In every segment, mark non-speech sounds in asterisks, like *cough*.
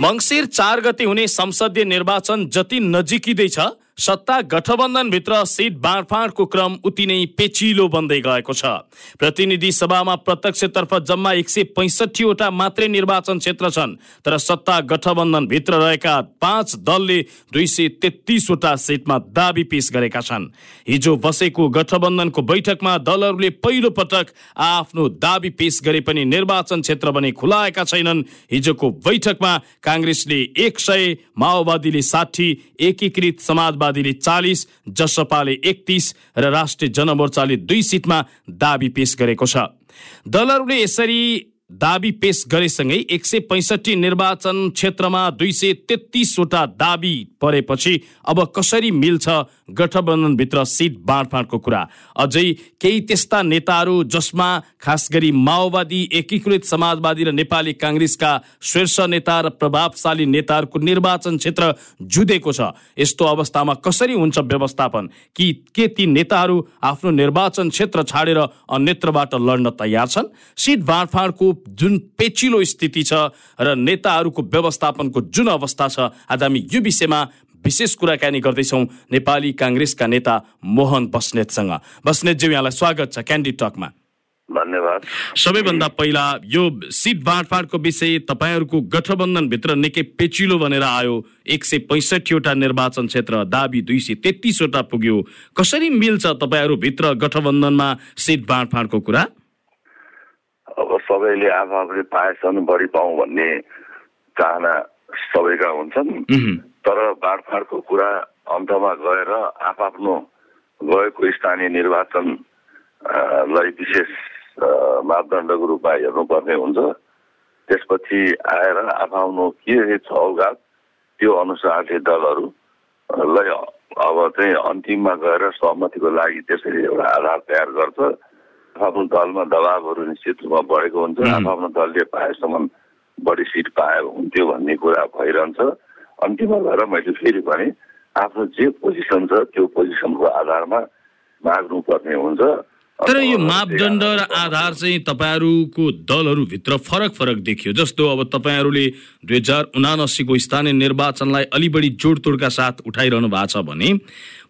मङ्सिर चार गते हुने संसदीय निर्वाचन जति नजिकिँदैछ सत्ता गठबन्धनभित्र सिट बाँडफाँडको क्रम उति नै पेचिलो बन्दै गएको छ। प्रतिनिधि सभामा प्रत्यक्षतर्फ जम्मा एक सय पैँसठीवटा मात्रै निर्वाचन क्षेत्र छन् तर सत्ता गठबन्धनभित्र रहेका पाँच दलले दुई सय तेत्तिसवटा सिटमा दावी पेश गरेका छन्। हिजो बसेको गठबन्धनको बैठकमा दलहरूले पहिलो पटक आफ्नो दावी पेश गरे पनि निर्वाचन क्षेत्र भने खुलाएका छैनन्। हिजोको बैठकमा काङ्ग्रेसले एक सय माओवादीले साठी एकीकृत समाजवादी समाजवादीले चालिस जसपाले एकतिस र राष्ट्रिय जनमोर्चाले दुई सिटमा दावी पेश गरेको छ। दलहरूले यसरी दावी पेश गरेसँगै एक सय पैँसठी निर्वाचन क्षेत्रमा दुई सय तेत्तिसवटा दावी परेपछि अब कसरी मिल्छ गठबन्धनभित्र सिट बाँडफाँडको कुरा। अझै केही त्यस्ता नेताहरू जसमा खास गरी माओवादी एकीकृत समाजवादी र नेपाली काङ्ग्रेसका शीर्ष नेता र प्रभावशाली नेताहरूको निर्वाचन क्षेत्र जुधेको छ। यस्तो अवस्थामा कसरी हुन्छ व्यवस्थापन? कि के ती नेताहरू आफ्नो निर्वाचन क्षेत्र छाडेर अन्यत्रबाट लड्न तयार छन्? सिट बाँडफाँडको जुन पेचिलो स्थिति छ र नेताहरूको व्यवस्थापनको जुन अवस्था छ आज हामी यो विषयमा विशेष कुराकानी गर्दैछौँ नेपाली काङ्ग्रेसका नेता मोहन बस्नेतसँग। बस्नेतज्यू यहाँलाई स्वागत छ क्यान्डी टकमा धन्यवाद। सबैभन्दा पहिला यो सिट बाँडफाँडको विषय तपाईँहरूको गठबन्धनभित्र निकै पेचिलो भनेर आयो। एक सय पैँसठीवटा निर्वाचन क्षेत्र दावी दुई सय तेत्तिसवटा पुग्यो। कसरी मिल्छ तपाईँहरूभित्र गठबन्धनमा सिट बाँडफाँडको कुरा? अब सबैले आफू आफूले पाएसम्म बढी पाउँ भन्ने चाहना सबैका हुन्छन्। तर बाँडफाँडको कुरा अन्तमा गएर आफआफ्नो गएको स्थानीय निर्वाचन लाई विशेष मापदण्डको रूपमा हेर्नुपर्ने हुन्छ। त्यसपछि आएर आफआफ्नो के छ औकात त्यो अनुसारले दलहरूलाई अब चाहिँ अन्तिममा गएर सहमतिको लागि त्यसरी एउटा आधार तयार गर्छ। आफ्नो दलमा दबावहरू निश्चित रूपमा बढेको हुन्छ। आफ्नो दलले पाएसम्म बढी सिट पाए हुन्थ्यो भन्ने कुरा भइरहन्छ। अन्तिममा गएर मैले फेरि भने आफ्नो जे पोजिसन छ त्यो पोजिसनको आधारमा माग्नुपर्ने हुन्छ। तर यो मापदण्ड र आधार चाहिँ तपाईँहरूको दलहरूभित्र फरक फरक देखियो। जस्तो अब तपाईँहरूले दुई हजार उनासीको स्थानीय निर्वाचनलाई अलि बढी जोडतोडका साथ उठाइरहनु भएको छ भने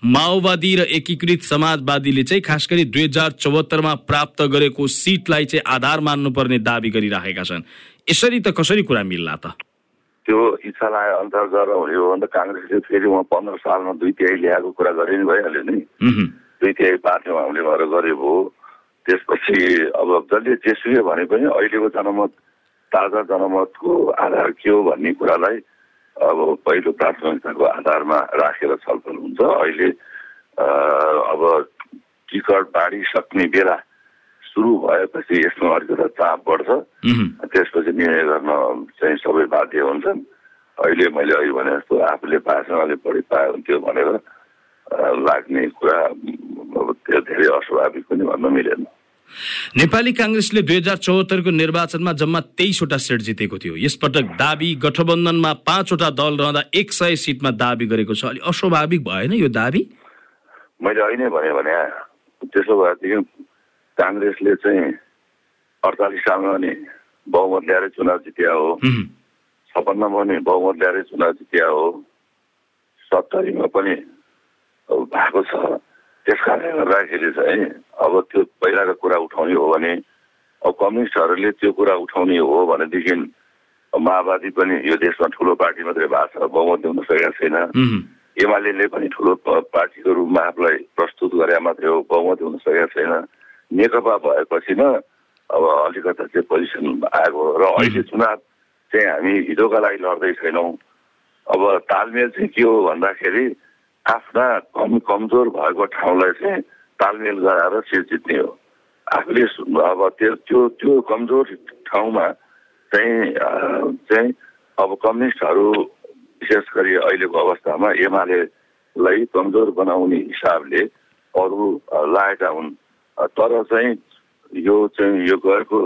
माओवादी र एकीकृत समाजवादीले चाहिँ खास गरी दुई हजार चौहत्तरमा प्राप्त गरेको सिटलाई चाहिँ आधार मान्नुपर्ने दावी गरिराखेका छन्। यसरी त कसरी कुरा मिल्ला त? त्यो इच्छालाई अन्तर गरेर हुने हो भने त काङ्ग्रेसले फेरि उहाँ पन्ध्र सालमा दुई तिहाई ल्याएको कुरा गरे नि भइहाल्यो नि। दुई तिहाई पार्टीमा हामीले भएर गरे भयो त्यसपछि अब जसले जेसुकै भने पनि अहिलेको जनमत ताजा जनमतको आधार के हो भन्ने कुरालाई अब पहिलो प्राथमिकताको आधारमा राखेर छलफल हुन्छ। अहिले अब टिकट बाँडिसक्ने बेला सुरु भएपछि यसमा अलिकति चाप बढ्छ। त्यसपछि निर्णय गर्न चाहिँ सबै बाध्य हुन्छन्। अहिले मैले अहिले भने जस्तो आफूले पाएसँग अलिक बढी पाए हुन्थ्यो भनेर लाग्ने कुरा त्यो धेरै अस्वाभाविक पनि भन्न मिलेन। नेपाली काङ्ग्रेसले दुई हजार चौहत्तरको निर्वाचनमा जम्मा तेइसवटा सिट जितेको थियो। यसपटक दावी गठबन्धनमा पाँचवटा दल रहँदा एक सय सिटमा दावी गरेको छ। अलिक अस्वाभाविक भएन यो दावी? मैले अहिले भने भने त्यसो भएदेखि काङ्ग्रेसले चाहिँ अडचालिस सालमा पनि बहुमत ल्याएर चुनाव जित्या हो। छपन्नमा पनि बहुमत ल्याएर चुनाव जित्या हो। सत्तरीमा पनि भएको छ। त्यस कारणले गर्दाखेरि चाहिँ अब त्यो पहिलाको कुरा उठाउने हो भने अब कम्युनिस्टहरूले त्यो कुरा उठाउने हो भनेदेखि माओवादी पनि यो देशमा ठुलो पार्टी मात्रै भएको छ बहुमत ल्याउन सकेका छैन। एमाले पनि ठुलो पार्टीको रूपमा आफूलाई प्रस्तुत गरे मात्रै हो बहुमत हुन सकेको छैन। नेकपा भएपछि न अब अलिकता चाहिँ पोजिसन आएको र अहिले चुनाव चाहिँ हामी हिजोका लागि लड्दै छैनौँ। अब तालमेल चाहिँ के हो भन्दाखेरि आफ्ना कम कमजोर भएको ठाउँलाई चाहिँ तालमेल गराएर सिट जित्ने हो। आफूले अब त्यो त्यो त्यो कमजोर ठाउँमा चाहिँ चाहिँ अब कम्युनिस्टहरू विशेष गरी अहिलेको अवस्थामा एमालेलाई कमजोर बनाउने हिसाबले अरू लागेका हुन्। तर चाहिँ यो चाहिँ यो गएको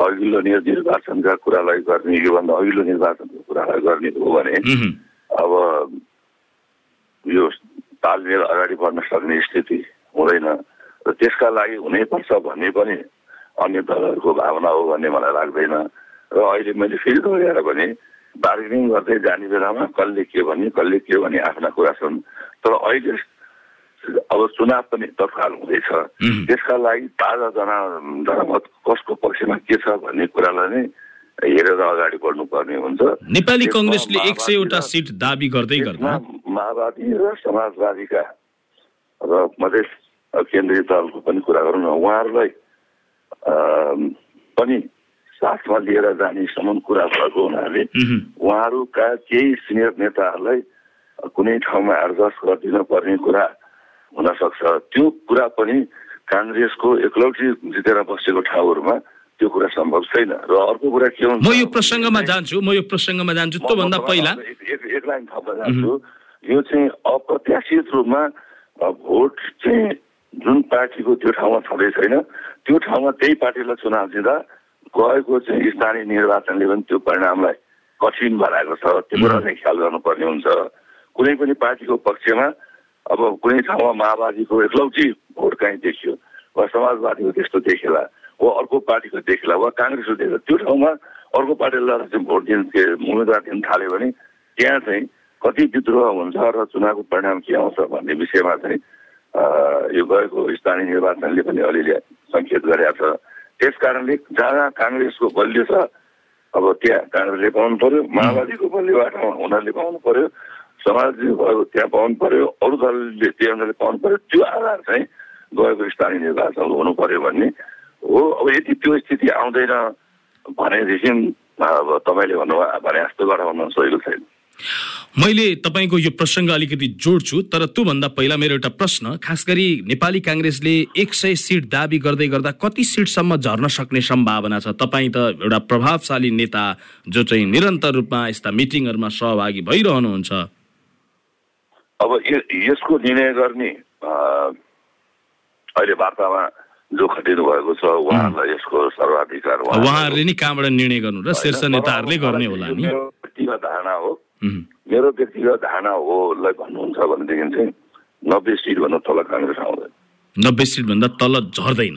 अघिल्लो निर्- निर्वाचनका कुरालाई गर्ने योभन्दा अघिल्लो निर्वाचनको कुरालाई गर्ने हो भने। अब यो तालमेल अगाडि बढ्न सक्ने स्थिति हुँदैन। र त्यसका लागि हुनैपर्छ भन्ने पनि अन्य दलहरूको भावना हो भन्ने मलाई लाग्दैन। र अहिले मैले फेरि दोहोऱ्याएर भने बार्गेनिङ गर्दै जाने बेलामा कसले के भने कसले के भने आफ्ना कुरा छन् तर अहिले अब चुनाव पनि तत्काल हुँदैछ. त्यसका लागि ताजा जना जनमत कसको पक्षमा के छ भन्ने कुरालाई नै हेरेर अगाडि बढ्नुपर्ने हुन्छ नेपाली कङ्ग्रेसले एक सयवटा सिट दावी गर्दै गर्दा माओवादी र समाजवादीका र मधेस केन्द्रीय दलको पनि कुरा गरौँ न उहाँहरूलाई पनि साथमा लिएर जानेसम्म कुरा भएको हुनाले उहुँ। उहाँहरूका केही सिनियर नेताहरूलाई कुनै ठाउँमा एडजस्ट गरिदिन पर्ने कुरा हुन सक्छ त्यो कुरा पनि काङ्ग्रेसको एकलौटी जितेर बसेको ठाउँहरूमा त्यो कुरा सम्भव छैन। र अर्को कुरा के हुन्छ म यो प्रसङ्गमा जान्छु म यो प्रसङ्गमा जान्छु। त्योभन्दा पहिला एक- लाइन थप्न चाहन्छु यो चाहिँ अप्रत्याशित रूपमा भोट चाहिँ जुन पार्टीको त्यो ठाउँमा छँदै छैन त्यो ठाउँमा त्यही पार्टीलाई चुनाव दिँदा गएको चाहिँ स्थानीय निर्वाचनले पनि त्यो परिणामलाई कठिन बनाएको छ। त्यो कुरा चाहिँ ख्याल गर्नुपर्ने हुन्छ। कुनै पनि पार्टीको पक्षमा अब कुनै ठाउँमा माओवादीको एकलौटी भोट कहीँ देखियो वा समाजवादीको त्यस्तो देखेला वा अर्को पार्टीको देखेला वा काङ्ग्रेसको देखेला त्यो ठाउँमा अर्को पार्टीलाई चाहिँ भोट दिन उम्मेदवार दिन थाल्यो भने त्यहाँ चाहिँ कति विद्रोह हुन्छ र चुनावको परिणाम के आउँछ भन्ने विषयमा चाहिँ यो गएको स्थानीय निर्वाचनले पनि अलिअलि सङ्केत गरेका छ। त्यस कारणले जहाँ काङ्ग्रेसको बलियो छ अब त्यहाँ काङ्ग्रेसले पाउनु पर्यो माओवादीको बलियोबाट उनीहरूले पाउनु पर्यो। समाजवादी भयो त्यहाँ पाउनु पर्यो अरू दलले त्यो उनीहरूले पाउनु पर्यो त्यो आधार चाहिँ गएको स्थानीय निर्वाचन हुनु पर्यो भन्ने हो। अब यदि त्यो स्थिति आउँदैन भनेदेखि अब तपाईँले भन्नुभयो भने जस्तो गराउन सजिलो छैन। मैले तपाईँको यो प्रसङ्ग अलिकति जोड्छु तर त्योभन्दा पहिला मेरो एउटा प्रश्न खास गरी नेपाली काङ्ग्रेसले एक सय सिट दावी गर्दै गर्दा कति सिटसम्म झर्न सक्ने सम्भावना छ? तपाईँ त एउटा प्रभावशाली नेता जो चाहिँ निरन्तर रूपमा यस्ता मिटिङहरूमा सहभागी भइरहनुहुन्छ। अब यसको निर्णय गर्ने अहिले वार्तामा जो खटिनु भएको छ उहाँहरूलाई यसको सर्वाधिकार उहाँहरूले नि कहाँबाट निर्णय गर्नु र शीर्ष नेताहरूले गर्ने होला नि? व्यक्तिगत धारणा हो। मेरो व्यक्तिगत धारणा होलाई भन्नुहुन्छ भनेदेखि चाहिँ नब्बे सिटभन्दा तल काङ्ग्रेस आउँदैन। नब्बे सिटभन्दा तल झर्दैन।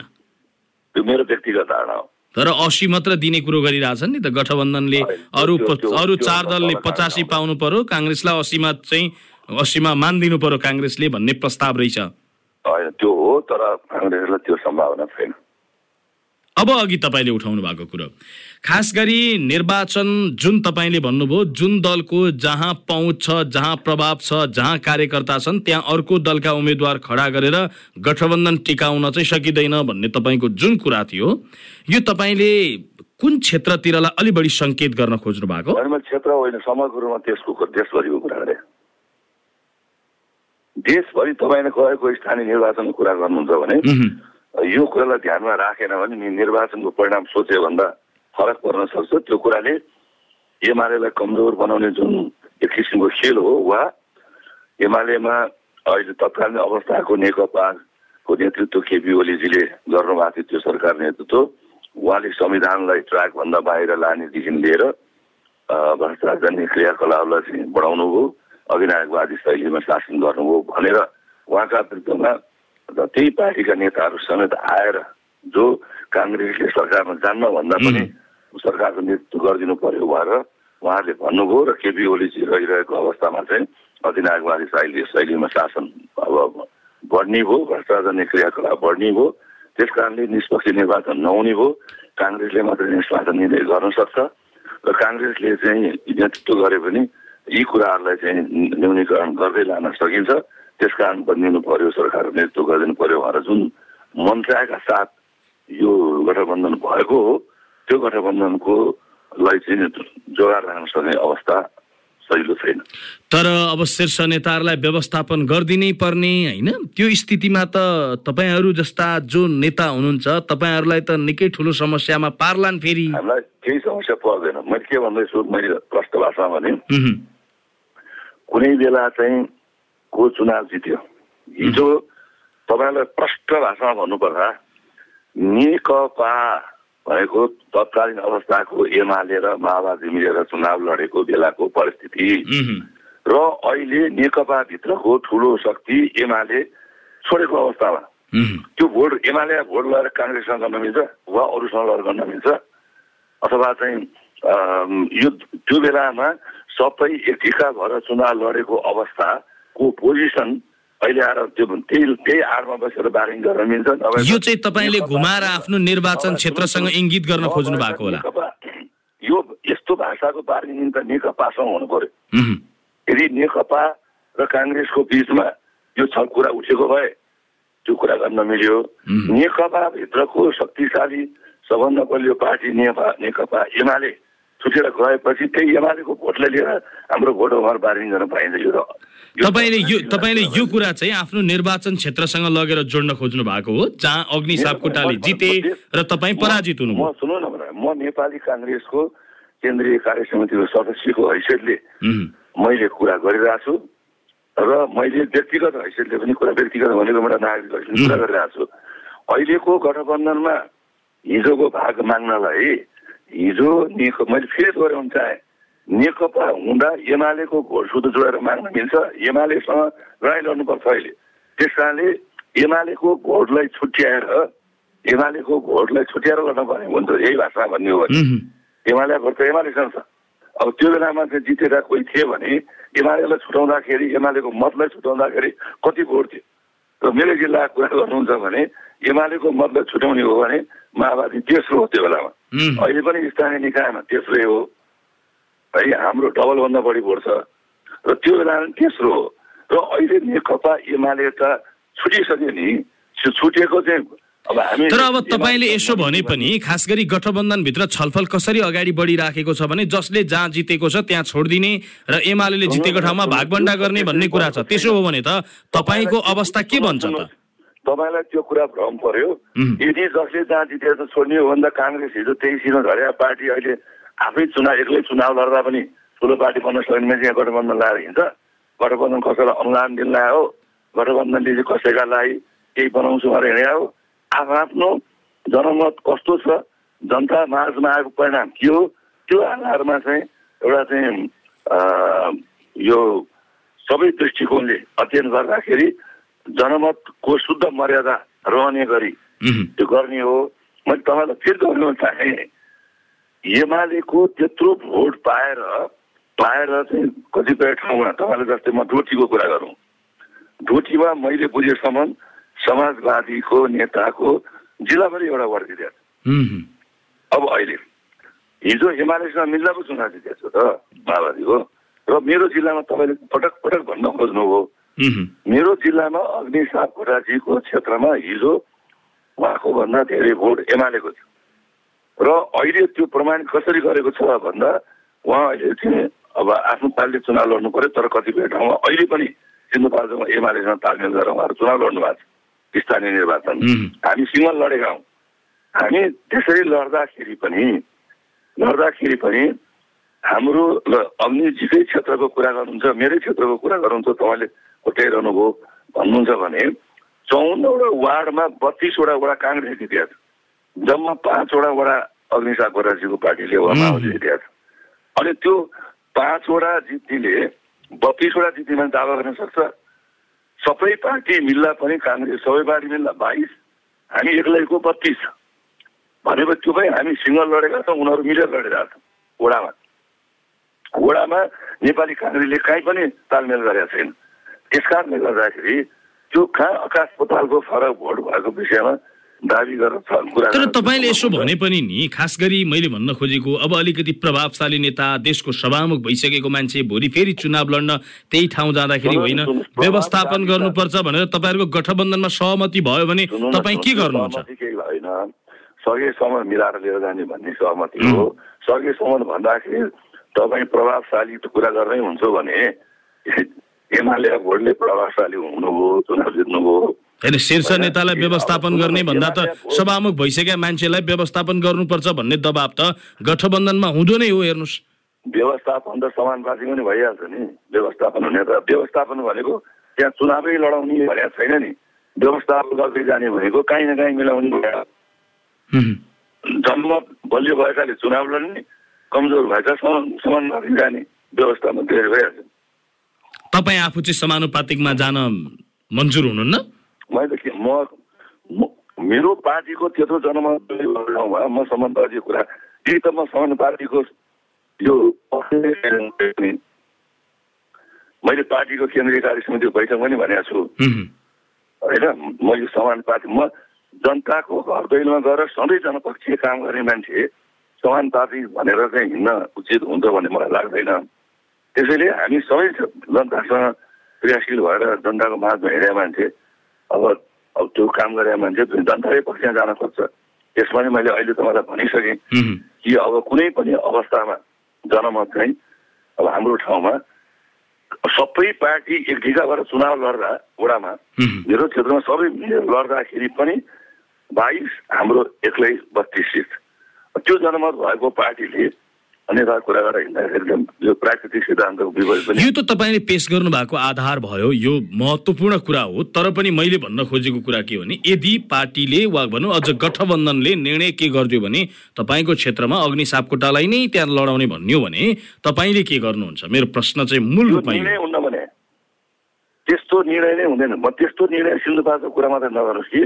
त्यो मेरो व्यक्तिगत धारणा हो। तर असी मात्र दिने कुरो गरिरहेछन् नि त। गठबन्धनले अरू अरू चार दलले पचासी पाउनु पर्यो। काङ्ग्रेसलाई असीमा चाहिँ असीमा मानिदिनु पर्यो काङ्ग्रेसले भन्ने प्रस्ताव रहेछ। होइन त्यो हो तर काङ्ग्रेसलाई त्यो सम्भावना छैन। अब अघि तपाईँले उठाउनु भएको कुरो। खास गरी निर्वाचन जुन तपाईँले भन्नुभयो जुन दलको जहाँ पहुँच छ जहाँ प्रभाव छ जहाँ कार्यकर्ता छन् त्यहाँ अर्को दलका उम्मेद्वार खडा गरेर गठबन्धन टिकाउन चाहिँ सकिँदैन भन्ने तपाईँको जुन कुरा थियो यो तपाईँले कुन क्षेत्रतिरलाई अलि बढी सङ्केत गर्न खोज्नु भएको क्षेत्र होइन समग्र रूपमा त्यसको देशभरिको कुरा गरेँ। देशभरि तपाईँले गएको स्थानीय निर्वाचनको कुरा गर्नुहुन्छ भने यो कुरालाई ध्यानमा राखेन भने नि निर्वाचनको परिणाम सोचे भन्दा फरक पर्न सक्छ त्यो कुराले एमालेलाई कमजोर बनाउने जुन एक किसिमको खेल हो वा एमालेमा अहिले तत्कालीन अवस्थाको नेकपाको नेतृत्व केपी ओलीजीले गर्नुभएको थियो त्यो सरकार नेतृत्व उहाँले संविधानलाई ट्र्याकभन्दा बाहिर लानेदेखि लिएर भ्रष्टाचार क्रियाकलापलाई चाहिँ बढाउनु हो अविनायकवादी शैलीमा शासन गर्नुभयो भनेर उहाँका विरुद्धमा र त्यही पार्टीका नेताहरू समेत आएर जो काङ्ग्रेसले सरकारमा जान्न भन्दा पनि सरकारको नेतृत्व गरिदिनु पर्यो भनेर उहाँहरूले भन्नुभयो र केपी ओलीजी रहिरहेको अवस्थामा चाहिँ अधिनायकवादी शैली शैलीमा शासन अब बढ्ने भयो भ्रष्टाचार क्रियाकलाप बढ्ने भयो त्यस कारणले निष्पक्ष निर्वाचन नहुने भयो काङ्ग्रेसले मात्रै निष्पादन निर्णय गर्न सक्छ र काङ्ग्रेसले चाहिँ नेतृत्व गरे पनि यी कुराहरूलाई चाहिँ न्यूनीकरण गर्दै लान सकिन्छ। त्यस कारण बनिदिनु पर्यो सरकार नेतृत्व गरिदिनु पर्यो भनेर जुन मन्त्रालयका साथ यो गठबन्धन भएको हो त्यो गठबन्धनको लाई चाहिँ जोगाड राख्न सक्ने अवस्था सजिलो छैन। तर अब शीर्ष नेताहरूलाई व्यवस्थापन गरिदिनै पर्ने होइन? त्यो स्थितिमा त तपाईँहरू जस्ता जो नेता हुनुहुन्छ तपाईँहरूलाई त निकै ठुलो समस्यामा पार्लान् फेरि। हामीलाई केही समस्या पर्दैन। मैले के भन्दैछु मैले प्रष्ट भाषामा भने कुनै बेला चाहिँ को चुनाव जित्यो? हिजो तपाईँलाई प्रष्ट भाषामा भन्नुपर्दा नेकपा भनेको तत्कालीन अवस्थाको एमाले र माओवादी मिलेर चुनाव लडेको बेलाको परिस्थिति। र अहिले नेकपाभित्रको ठुलो शक्ति एमाले छोडेको अवस्थामा। त्यो भोट एमाले भोट लगाएर काङ्ग्रेससँग गर्न मिल्छ वा अरूसँग लगेर गर्न मिल्छ अथवा चाहिँ यो त्यो बेलामा सबै एकीका भएर चुनाव लडेको अवस्थाको पोजिसन अहिले आएर त्यो त्यही त्यही आडमा बसेर बार्गेनिङ गर्न मिल्छ। यो चाहिँ तपाईँले घुमाएर आफ्नो निर्वाचन क्षेत्रसँग इङ्गित गर्न खोज्नु भएको होला। यो यस्तो भाषाको बार्गेनिङ त नेकपासँग हुनु पर्यो यदि नेकपा र काङ्ग्रेसको बिचमा यो छ कुरा उठेको भए त्यो कुरा गर्न मिल्यो। नेकपा भित्रको शक्तिशाली सबभन्दा बलियो पार्टी नेकपा नेकपा एमाले छुटेर गएपछि त्यही एमालेको भोटलाई लिएर हाम्रो भोट उहाँहरू बार्गेनिङ गर्न पाइन्छ यो त- तपाईँले यो तपाईँले यो कुरा चाहिँ आफ्नो निर्वाचन क्षेत्रसँग लगेर जोड्न खोज्नु भएको हो जहाँ अग्नि सापकोटाले जिते र तपाईँ पराजित म हुनुभयो सुन्नु न म नेपाली काङ्ग्रेसको केन्द्रीय कार्य समितिको सदस्यको हैसियतले मैले कुरा गरिरहेको छु र मैले व्यक्तिगत हैसियतले पनि कुरा व्यक्तिगत भनेको एउटा नागरिक हैसियतले कुरा गरिरहेको छु। अहिलेको गठबन्धनमा हिजोको भाग माग्नलाई हिजो नेक मैले फेरि दोहोऱ्याउन चाहेँ नेकपा हुँदा एमालेको सुध जोडेर माग्न मिल्छ एमालेसँग लडाइँ लड्नुपर्छ अहिले त्यस कारणले एमालेको भोटलाई छुट्याएर एमालेको भोटलाई छुट्याएर गर्न पर्ने हुन्छ यही भाषा भन्ने हो भने एमाले भोट त एमालेसँग छ अब त्यो बेलामा चाहिँ जितेर कोही थिए भने एमालेलाई छुटाउँदाखेरि एमालेको मतलाई छुटाउँदाखेरि कति भोट थियो र मेरो जिल्लाको कुरा गर्नुहुन्छ भने एमालेको मतलाई छुट्याउने हो भने माओवादी तेस्रो हो त्यो बेलामा। अहिले पनि स्थानीय निकायमा तेस्रै हो। है हाम्रो डबलभन्दा बढी भोट छ। र त्यो बेलामा पनि तेस्रो हो। र अहिले नेकपा एमाले त छुटिसक्यो नि। त्यो छुटेको चाहिँ तर अब तपाईँले यसो भने पनि खास गरी गठबन्धनभित्र छलफल कसरी अगाडि बढिराखेको छ भने जसले जहाँ जितेको छ त्यहाँ छोडिदिने र एमाले जितेको ठाउँमा भागभन्डा गर्ने भन्ने कुरा छ त्यसो हो भने त तपाईँको अवस्था के भन्छ त? तपाईँलाई त्यो कुरा भ्रम पर्यो. यदि जसले जहाँ जितेर छोड्ने हो भने त काङ्ग्रेस हिजो तेइस सिटमा झरेका पार्टी अहिले आफै चुनाव एक्लै चुनाव लड्दा पनि ठुलो पार्टी बन्न सक्ने मान्छे यहाँ गठबन्धन लाएर हिँड्छ। गठबन्धन कसैलाई अनुदान दिन लायो गठबन्धनले चाहिँ कसैका लागि केही बनाउँछु भनेर हिँडे हो? आफ्नो जनमत कस्तो छ? जनता माझमा आएको परिणाम के हो? त्यो आधारमा चाहिँ एउटा चाहिँ यो सबै दृष्टिकोणले अध्ययन गर्दाखेरि जनमतको शुद्ध मर्यादा रहने गरी। त्यो गर्ने हो। मैले तपाईँलाई फेरि दोहोऱ्याउन चाहेँ। एमालेको त्यत्रो भोट पाएर पाएर चाहिँ कतिपय ठाउँमा तपाईँले जस्तै म डोटीको कुरा गरौँ। डोटीमा मैले बुझेसम्म समाजवादीको नेताको जिल्लाभरि एउटा वार्ड जितेको छ। अब अहिले हिजो एमालेसँग मिल्दा पो चुनाव जितेको छ त माओवादीको। र मेरो जिल्लामा तपाईँले पटक पटक भन्न खोज्नुभयो। मेरो जिल्लामा अग्नि सापकोटाजीको क्षेत्रमा हिजो उहाँको भन्दा धेरै भोट एमालेको थियो। र अहिले त्यो प्रमाण कसरी गरेको छ भन्दा उहाँ अहिले चाहिँ अब आफ्नो पार्टीले चुनाव लड्नु पर्यो तर कतिपय ठाउँमा अहिले पनि सिन्धुपाल्चोकमा एमालेसँग तालमेल गरेर उहाँहरू चुनाव लड्नु भएको छ स्थानीय निर्वाचन. हामी सिङ्गल लडेका हौँ। हामी त्यसरी लड्दाखेरि पनि लड्दाखेरि पनि हाम्रो अग्निजीकै क्षेत्रको कुरा गर्नुहुन्छ मेरै क्षेत्रको कुरा गर्नुहुन्छ तपाईँले कोट्याइरहनु भयो भन्नुहुन्छ भने चौधवटा वार्डमा बत्तिसवटा वडा काङ्ग्रेस जितेको छ जम्मा पाँचवटा वडा अग्निसाप बराजीको पार्टीले जितेको छ अनि त्यो पाँचवटा जित्नेले बत्तिसवटा जित्ने दावा गर्न सक्छ। सबै पार्टी मिल्दा पनि काङ्ग्रेस सबै पार्टी मिल्दा बाइस हामी एक्लैको बत्तिस। भनेपछि त्यो पनि हामी सिङ्गल लडेका छौँ उनीहरू मिलेर लडिरहेको छौँ वडामा। वडामा नेपाली काङ्ग्रेसले काहीँ पनि तालमेल गरेका छैन। त्यस कारणले गर्दाखेरि त्यो कहाँ आकाश पतालको फरक भोट भएको विषयमा तर तपाईँले यसो। भने पनि नि खास गरी मैले भन्न खोजेको अब अलिकति प्रभावशाली नेता देशको सभामुख भइसकेको मान्छे भोलि फेरि चुनाव लड्न त्यही ठाउँ जाँदाखेरि होइन? व्यवस्थापन गर्नुपर्छ भनेर तपाईँहरूको गठबन्धनमा सहमति भयो भने तपाईँ के गर्नुहुन्छ? सकेसम्म मिलाएर लिएर जाने भन्ने सहमति हो। सकेसम्म भन्दाखेरि तपाईँ प्रभावशाली कुरा गर्नै हुन्छ भने एमाले भोटले प्रभावशाली हुनुभयो चुनाव जित्नुभयो होइन शीर्ष नेतालाई व्यवस्थापन गर्ने भन्दा त सभामुख भइसकेका मान्छेलाई व्यवस्थापन गर्नुपर्छ भन्ने दबाब त गठबन्धनमा हुँदो नै हो हेर्नुहोस्। व्यवस्थापन त समानुपातिक पनि भइहाल्छ नि। व्यवस्थापन हुने त व्यवस्थापन भनेको त्यहाँ चुनावै लडाउने भनेको छैन नि। व्यवस्थापन गर्दै जाने भनेको काहीँ न काहीँ मिलाउने। जन्म बलियो भएकाले चुनाव लड्ने कमजोर भएका समान जाने व्यवस्थापन धेरै भइहाल्छ तपाईँ आफू चाहिँ समानुपातिकमा जान मन्जुर हुनुहुन्न? मैले के म मेरो पार्टीको त्यत्रो जनमत म समानुपातिक कुरा यदि त म समानुपातिकको यो *laughs* मैले पार्टीको केन्द्रीय कार्य समितिको बैठक पनि भनेको छु। होइन? म यो समानुपातिक म जनताको घर दैलोमा गएर सधैँ जनपक्षीय काम गर्ने मान्छे समानुपातिक भनेर चाहिँ हिँड्न उचित हुन्छ भन्ने मलाई लाग्दैन। त्यसैले हामी सबै जनतासँग क्रियाशील भएर जनताको माझमा हिँडेका मान्छे अब अब त्यो काम गरेका मान्छे जनताकै पक्षमा जान खोज्छ त्यसमा पनि मैले अहिले तपाईँलाई भनिसकेँ। कि अब कुनै पनि अवस्थामा जनमत चाहिँ अब हाम्रो ठाउँमा सबै पार्टी एक ढिका भएर चुनाव लड्दा वडामा। मेरो क्षेत्रमा सबै मिलेर लड्दाखेरि पनि बाइस हाम्रो एक्लै बत्तिस सिट त्यो जनमत भएको पार्टीले अन्यथा कुरा गरेर हिँड्दाखेरि यो प्राकृतिक सिद्धान्तको विपरीत पनि यो त तपाईँले पेश गर्नु भएको आधार भयो। यो महत्त्वपूर्ण कुरा हो। तर पनि मैले भन्न खोजेको कुरा के हो भने यदि पार्टीले वा भनौँ अझ गठबन्धनले निर्णय के गरिदियो भने तपाईँको क्षेत्रमा अग्नि सापकोटालाई नै त्यहाँ लडाउने भन्ने हो भने तपाईँले के गर्नुहुन्छ? मेरो प्रश्न चाहिँ मूल रूपमा हुन्न भने त्यस्तो निर्णय नै हुँदैन। म त्यस्तो निर्णय कुरा मात्रै नगर्नुहोस् कि।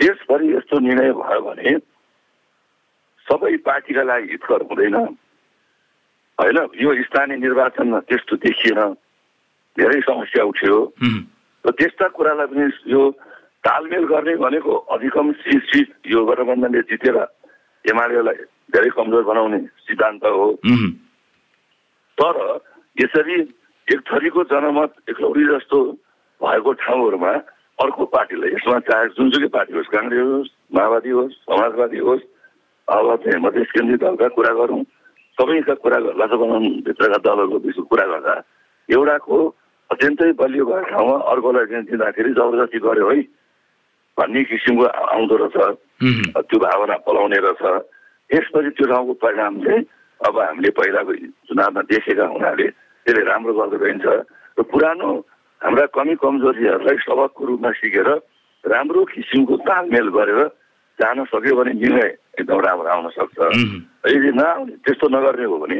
देशभरि यस्तो निर्णय भयो भने सबै पार्टीका लागि हितकर हुँदैन। होइन यो स्थानीय निर्वाचनमा त्यस्तो देखिएन धेरै समस्या उठ्यो। र त्यस्ता कुरालाई पनि यो तालमेल गर्ने भनेको अधिकम सिट यो गठबन्धनले जितेर एमालेलाई धेरै कमजोर बनाउने सिद्धान्त हो। तर यसरी एक थरीको जनमत एकलौरी जस्तो भएको ठाउँहरूमा अर्को पार्टीले यसमा चाहे जुनसुकै पार्टी होस् काङ्ग्रेस होस् माओवादी होस् समाजवादी होस् अब चाहिँ मधेस केन्द्रीय दलका कुरा गरौँ सबैका कुरा गर्दा भित्रका दलहरूको बिचको कुरा गर्दा एउटाको अत्यन्तै बलियो भएको ठाउँमा अर्कोलाई चाहिँ दिँदाखेरि जबरजस्ती गर्यो है भन्ने किसिमको आउँदो रहेछ। त्यो भावना पलाउने रहेछ यसपछि त्यो ठाउँको परिणाम चाहिँ अब हामीले पहिलाको चुनावमा देखेका हुनाले त्यसले राम्रो गर्दो रहन्छ र पुरानो हाम्रा कमी कमजोरीहरूलाई सबकको रूपमा सिकेर राम्रो किसिमको तालमेल गरेर जान सक्यो भने निर्णय एकदम राम्रो आउन सक्छ। यदि नआउने त्यस्तो नगर्ने हो भने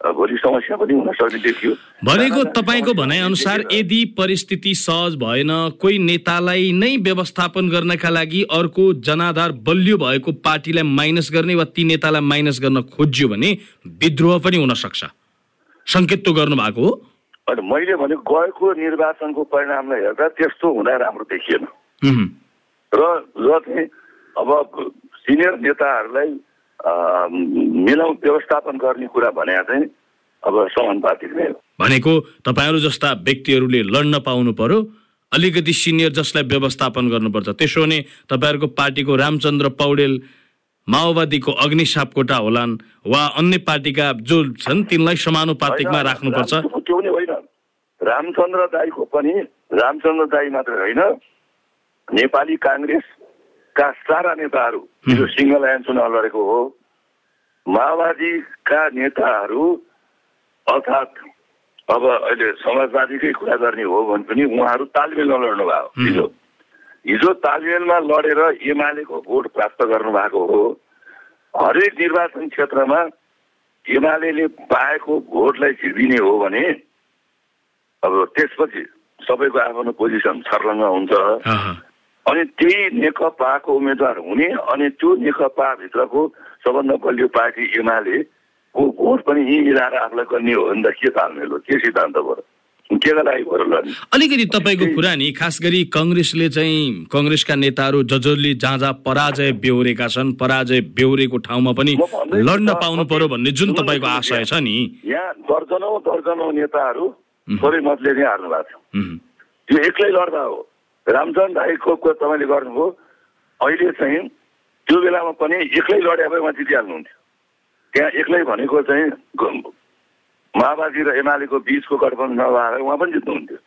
भोलि समस्या पनि हुन सक्ने देखियो। भनेको तपाईँको भनाइअनुसार यदि परिस्थिति सहज भएन कोही नेतालाई नै व्यवस्थापन गर्नका लागि अर्को जनाधार बलियो भएको पार्टीलाई माइनस गर्ने वा ती नेतालाई माइनस गर्न खोज्यो भने विद्रोह पनि हुन सक्छ। सङ्केत त गर्नु भएको हो। अनि मैले भने गएको निर्वाचनको परिणामलाई हेर्दा त्यस्तो हुँदा राम्रो देखिएन। र र चाहिँ अब सिनियर नेताहरूलाई मिलाउ व्यवस्थापन गर्ने कुरा भने चाहिँ अब समानुपातिक नै हो। भनेको तपाईँहरू जस्ता व्यक्तिहरूले लड्न पाउनु पर्यो अलिकति सिनियर जसलाई व्यवस्थापन गर्नुपर्छ। त्यसो भने तपाईँहरूको पार्टीको रामचन्द्र पौडेल माओवादीको अग्नि सापकोटा होलान् वा अन्य पार्टीका जो छन् तिनलाई समानुपातिकमा राख्नुपर्छ। त्यो पनि होइन। रामचन्द्र दाईको पनि रामचन्द्र दाई मात्र होइन नेपाली काङ्ग्रेसका सारा नेताहरू जो सिङ्गल लाइन चुनाव लडेको हो। माओवादीका नेताहरू अर्थात् अब अहिले समाजवादीकै कुरा गर्ने हो भने पनि उहाँहरू तालमेलमा लड्नु भयो। हिजो हिजो तालमेलमा लडेर एमालेको भोट प्राप्त गर्नु भएको हो। हरेक निर्वाचन क्षेत्रमा एमाले पाएको भोटलाई झिकिदिने हो भने अब त्यसपछि सबैको आफ्नो पोजिसन छर्लङ्ग हुन्छ। अनि त्यही नेकपाको उम्मेद्वार हुने अनि त्यो नेकपाभित्रको सबभन्दा बलियो पार्टी एमाले को भोट पनि यहीँ मिलाएर आफूलाई गर्ने हो भने त के तालमेल हो के सिद्धान्त भयो? अलिकति तपाईँको कुरा नि खास गरी कङ्ग्रेसले चाहिँ कङ्ग्रेसका नेताहरू जसले जहाँ जहाँ पराजय बेहोरेका छन् पराजय बेहोरेको ठाउँमा पनि लड्न पाउनु पर्यो भन्ने जुन तपाईँको आशय छ नि। यहाँ दर्जनौ दर्जनौ नेताहरू थोरै मतले नै हार्नु भएको छ। त्यो एक्लै लड्दा हो। रामचन्द्र राईको कुरा तपाईँले गर्नुभयो अहिले चाहिँ त्यो बेलामा पनि एक्लै लड्या भए उहाँ जितिहाल्नुहुन्थ्यो। त्यहाँ एक्लै भनेको चाहिँ माओवादी र एमालेको बिचको गठबन्धन नभएर उहाँ पनि जित्नुहुन्थ्यो।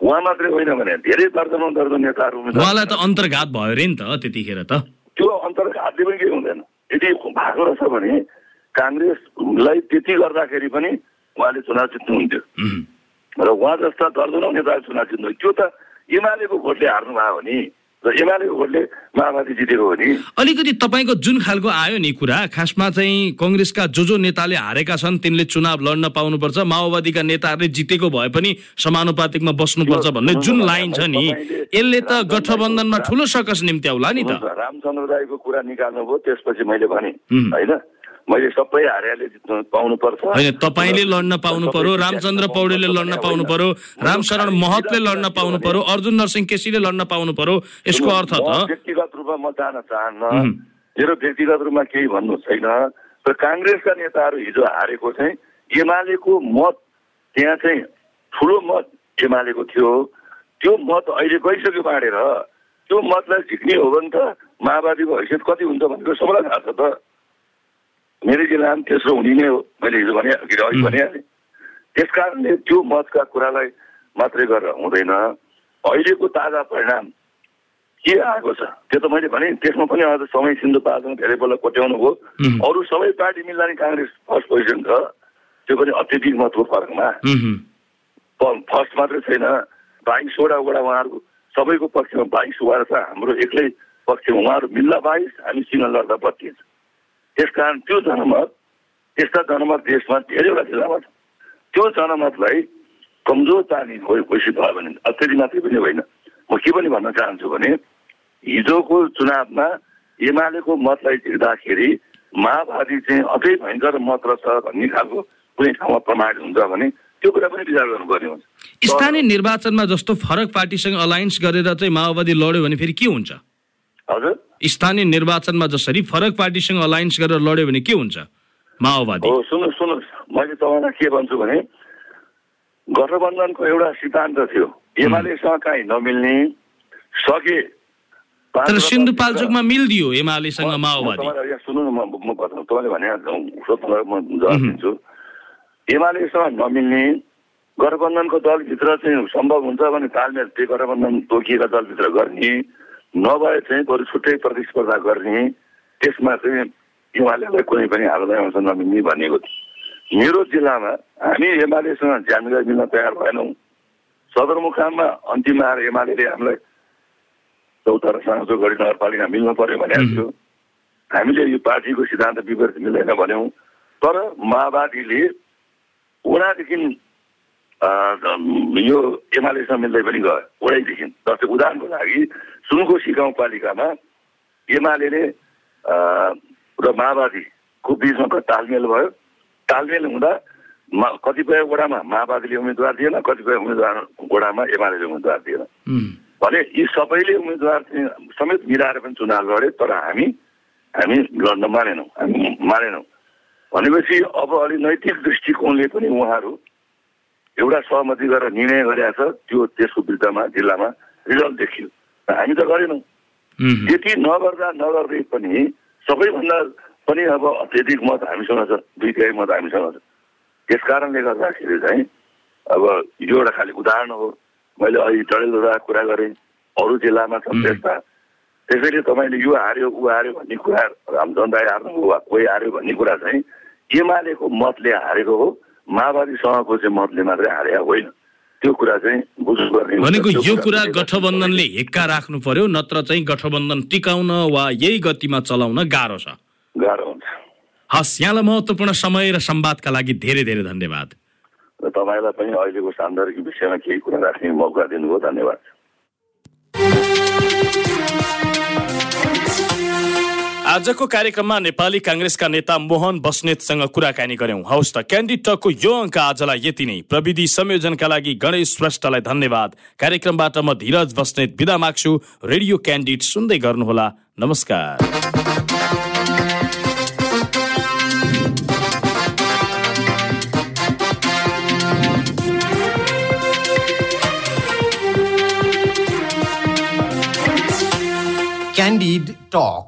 उहाँ मात्रै होइन भने धेरै दर्जनौ दर्जन नेताहरू उहाँलाई त अन्तर्घात भयो अरे नि त त्यतिखेर त। त्यो अन्तर्घातले पनि केही हुँदैन। यदि भएको रहेछ भने काङ्ग्रेसलाई त्यति गर्दाखेरि पनि उहाँले चुनाव जित्नुहुन्थ्यो। र उहाँ जस्ता दर्जनौ नेताहरू चुनाव जित्नु त्यो त एमालेको भोटले हार्नु भयो भने र एमालेको भोटले माओवादी जितेको हो नि? अलिकति तपाईँको जुन खालको आयो नि कुरा खासमा चाहिँ कङ्ग्रेसका जो जो नेताले हारेका छन् तिनले चुनाव लड्न पाउनुपर्छ माओवादीका नेताहरूले जितेको भए पनि समानुपातिकमा बस्नुपर्छ भन्ने जुन लाइन छ नि यसले त गठबन्धनमा ठुलो सकस निम्त्याउला नि त। रामचन्द्र राईको कुरा निकाल्नुभयो त्यसपछि मैले भने। होइन? मैले सबै हारेले जित्नु पाउनुपर्छ होइन तपाईँले लड्न पाउनु पर्यो रामचन्द्र पौडेलले लड्न पाउनु पर्यो रामशरण महतले लड्न पाउनु पर्यो अर्जुन नरसिंह केसीले लड्न पाउनु पर्यो यसको अर्थ त व्यक्तिगत रूपमा म जान चाहन्न। मेरो व्यक्तिगत रूपमा केही भन्नु छैन। र काङ्ग्रेसका नेताहरू हिजो हारेको चाहिँ एमालेको मत त्यहाँ चाहिँ ठुलो मत एमालेको थियो। त्यो मत अहिले गइसक्यो बाँडेर। त्यो मतलाई झिक्ने हो भने त माओवादीको हैसियत कति हुन्छ भनेको सबैलाई थाहा छ त। मेरो जिल्लामा पनि तेस्रो हुने नै हो मैले हिजो भने अरे अघि भनिहालेँ त्यस कारणले त्यो मतका कुरालाई मात्रै गरेर हुँदैन। अहिलेको ताजा परिणाम के आएको छ त्यो त मैले भने त्यसमा पनि अझ समय सिन्धुपाल्चोक धेरै पल्ट कोट्याउनु भयो. अरू सबै पार्टी मिल्दा नि काङ्ग्रेस फर्स्ट पोजिसन छ त्यो पनि अत्यधिक मतको फरकमा। फर्स्ट मात्रै छैन बाइसवटा वडा उहाँहरूको सबैको पक्षमा बाइस वडा छ हाम्रो एक्लै पक्षमा उहाँहरू मिल्दा बाइस हामी सिङ्गल लड्दा बत्तिस। त्यस कारण त्यो जनमत त्यस्ता जनमत देशमा धेरैवटा जिल्लामा छ त्यो जनमतलाई कमजोर हो- घोषित भयो भने अत्यधिक मात्रै पनि होइन। म के पनि भन्न चाहन्छु भने हिजोको चुनावमा एमालेको मतलाई झिक्दाखेरि माओवादी चाहिँ अझै भयङ्कर मत रहेछ भन्ने खालको कुनै ठाउँमा प्रमाणित हुन्छ भने त्यो कुरा पनि विचार गर्नुपर्ने हुन्छ। स्थानीय निर्वाचनमा जस्तो फरक पार्टीसँग अलायन्स गरेर चाहिँ माओवादी लड्यो भने फेरि के हुन्छ? हजुर। स्थानीय निर्वाचनमा जसरी फरक पार्टीसँग अलायन्स गरेर लड्यो भने के हुन्छ? माओवादी। हो सुन्नु सुन्नुहोस् मैले तपाईँलाई के भन्छु भने गठबन्धनको एउटा सिद्धान्त थियो। एमालेसँग काहीँ नमिल्ने सके। तर सिन्धुपाल्चोकमा मिलिदियो एमालेसँग माओवादी। सुन्नु न म बताउँ। तपाईँले भने म जवाब दिन्छु। एमालेसँग नमिल्ने गठबन्धनको दलभित्र चाहिँ सम्भव हुन्छ भने तालमेल त्यो गठबन्धन तोकिएका दलभित्र गर्ने। नभए चाहिँ बरु छुट्टै प्रतिस्पर्धा गर्ने त्यसमा चाहिँ एमालेलाई कुनै पनि हालतमा नमिल्ने भनेको थियो। मेरो जिल्लामा हामी एमालेसँग जानकारी मिल्न तयार भएनौँ। सदरमुकाममा अन्तिम आएर एमाले हामीलाई चौतारा साँचो गढी नगरपालिका मिल्नु पर्यो भनेको थियो। हामीले यो पार्टीको सिद्धान्त विपरीत मिल्दैन भन्यौँ। तर माओवादीले उडादेखि यो एमालेसँग मिल्दै पनि गयो उडाइदेखि जस्तै उदाहरणको लागि सुनकोशी गाउँपालिकामा एमाले र माओवादीको बिचमा तालमेल भयो। तालमेल हुँदा मा कतिपय वडामा माओवादीले उम्मेदवार दिएन कतिपय उम्मेदवार वडामा एमाले उम्मेदवार दिएन। भने यी सबैले उम्मेदवार समेत मिलाएर पनि चुनाव लडे तर हामी हामी लड्न मानेनौँ हामी मानेनौँ। भनेपछि अब अलि नैतिक दृष्टिकोणले पनि उहाँहरू एउटा सहमति गरेर निर्णय गरेका छ त्यो त्यसको विरुद्धमा जिल्लामा रिजल्ट देखियो। हामी त गरेनौँ। त्यति नगर्दा नगर्दै पनि सबैभन्दा पनि अब अत्यधिक मत हामीसँग छ दुई तिहाई मत हामीसँग छ। त्यस कारणले गर्दाखेरि चाहिँ अब यो एउटा खालि उदाहरण हो। मैले अहिले डडेलधुरा कुरा गरेँ अरू जिल्लामा छ त्यस्ता। त्यसैले तपाईँले यो हार्यो ऊ हार्यो भन्ने कुरा रामचन्द्र राई हार्नु वा कोही हार्यो भन्ने कुरा चाहिँ एमालेको मतले हारेको हो। माओवादीसँगको चाहिँ मतले मात्रै हारे होइन? त्यो कुरा चाहिँ। भनेको यो कुरा गठबन्धनले हिक्का राख्नु पर्यो नत्र चाहिँ गठबन्धन टिकाउन वा यही गतिमा चलाउन गाह्रो छ। गाह्रो हुन्छ। हस् यहाँलाई महत्त्वपूर्ण समय र संवादका लागि धेरै धेरै धन्यवाद। र तपाईँलाई पनि अहिलेको सान्दर्भिक विषयमा केही कुरा राख्ने मौका दिनुभयो। धन्यवाद। आजको कार्यक्रममा नेपाली काङ्ग्रेसका नेता मोहन बस्नेतसँग कुराकानी गर्यौं हौस् त क्यान्डिड टकको यो अङ्क आजलाई यति नै। प्रविधि संयोजनका लागि गणेश श्रेष्ठलाई धन्यवाद। कार्यक्रमबाट म धीरज बस्नेत विदा माग्छु। रेडियो क्यान्डिड सुन्दै गर्नुहोला। नमस्कार। Candid Talk.